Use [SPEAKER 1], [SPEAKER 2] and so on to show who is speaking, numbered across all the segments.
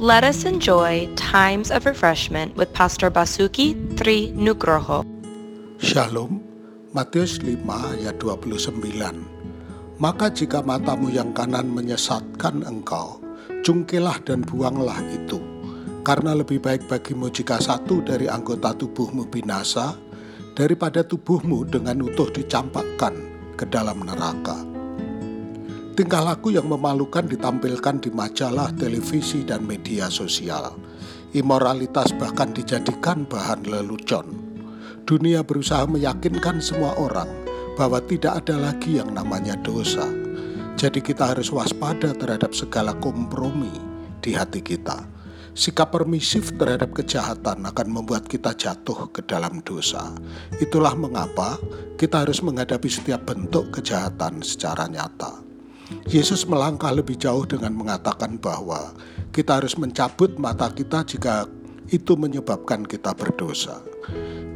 [SPEAKER 1] Let us enjoy times of refreshment with Pastor Basuki Tri Nugroho.
[SPEAKER 2] Shalom, Matius 5 ayat 29. Maka jika matamu yang kanan menyesatkan engkau, cungkilah dan buanglah itu. Karena lebih baik bagimu jika satu dari anggota tubuhmu binasa, daripada tubuhmu dengan utuh dicampakkan ke dalam neraka. Tingkah laku yang memalukan ditampilkan di majalah, televisi, dan media sosial. Imoralitas bahkan dijadikan bahan lelucon. Dunia berusaha meyakinkan semua orang bahwa tidak ada lagi yang namanya dosa. Jadi kita harus waspada terhadap segala kompromi di hati kita. Sikap permisif terhadap kejahatan akan membuat kita jatuh ke dalam dosa. Itulah mengapa kita harus menghadapi setiap bentuk kejahatan secara nyata. Yesus melangkah lebih jauh dengan mengatakan bahwa kita harus mencabut mata kita jika itu menyebabkan kita berdosa.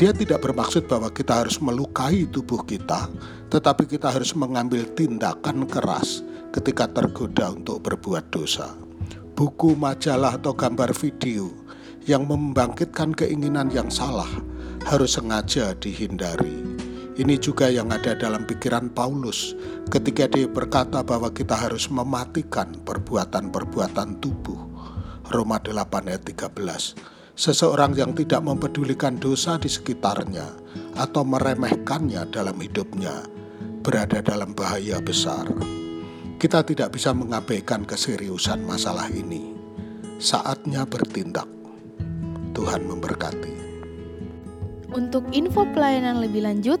[SPEAKER 2] Dia tidak bermaksud bahwa kita harus melukai tubuh kita, tetapi kita harus mengambil tindakan keras ketika tergoda untuk berbuat dosa. Buku, majalah, atau gambar video yang membangkitkan keinginan yang salah harus sengaja dihindari. Ini juga yang ada dalam pikiran Paulus ketika dia berkata bahwa kita harus mematikan perbuatan-perbuatan tubuh. Roma 8 ayat 13. Seseorang yang tidak mempedulikan dosa di sekitarnya atau meremehkannya dalam hidupnya berada dalam bahaya besar. Kita tidak bisa mengabaikan keseriusan masalah ini. Saatnya bertindak. Tuhan memberkati.
[SPEAKER 3] Untuk info pelayanan lebih lanjut,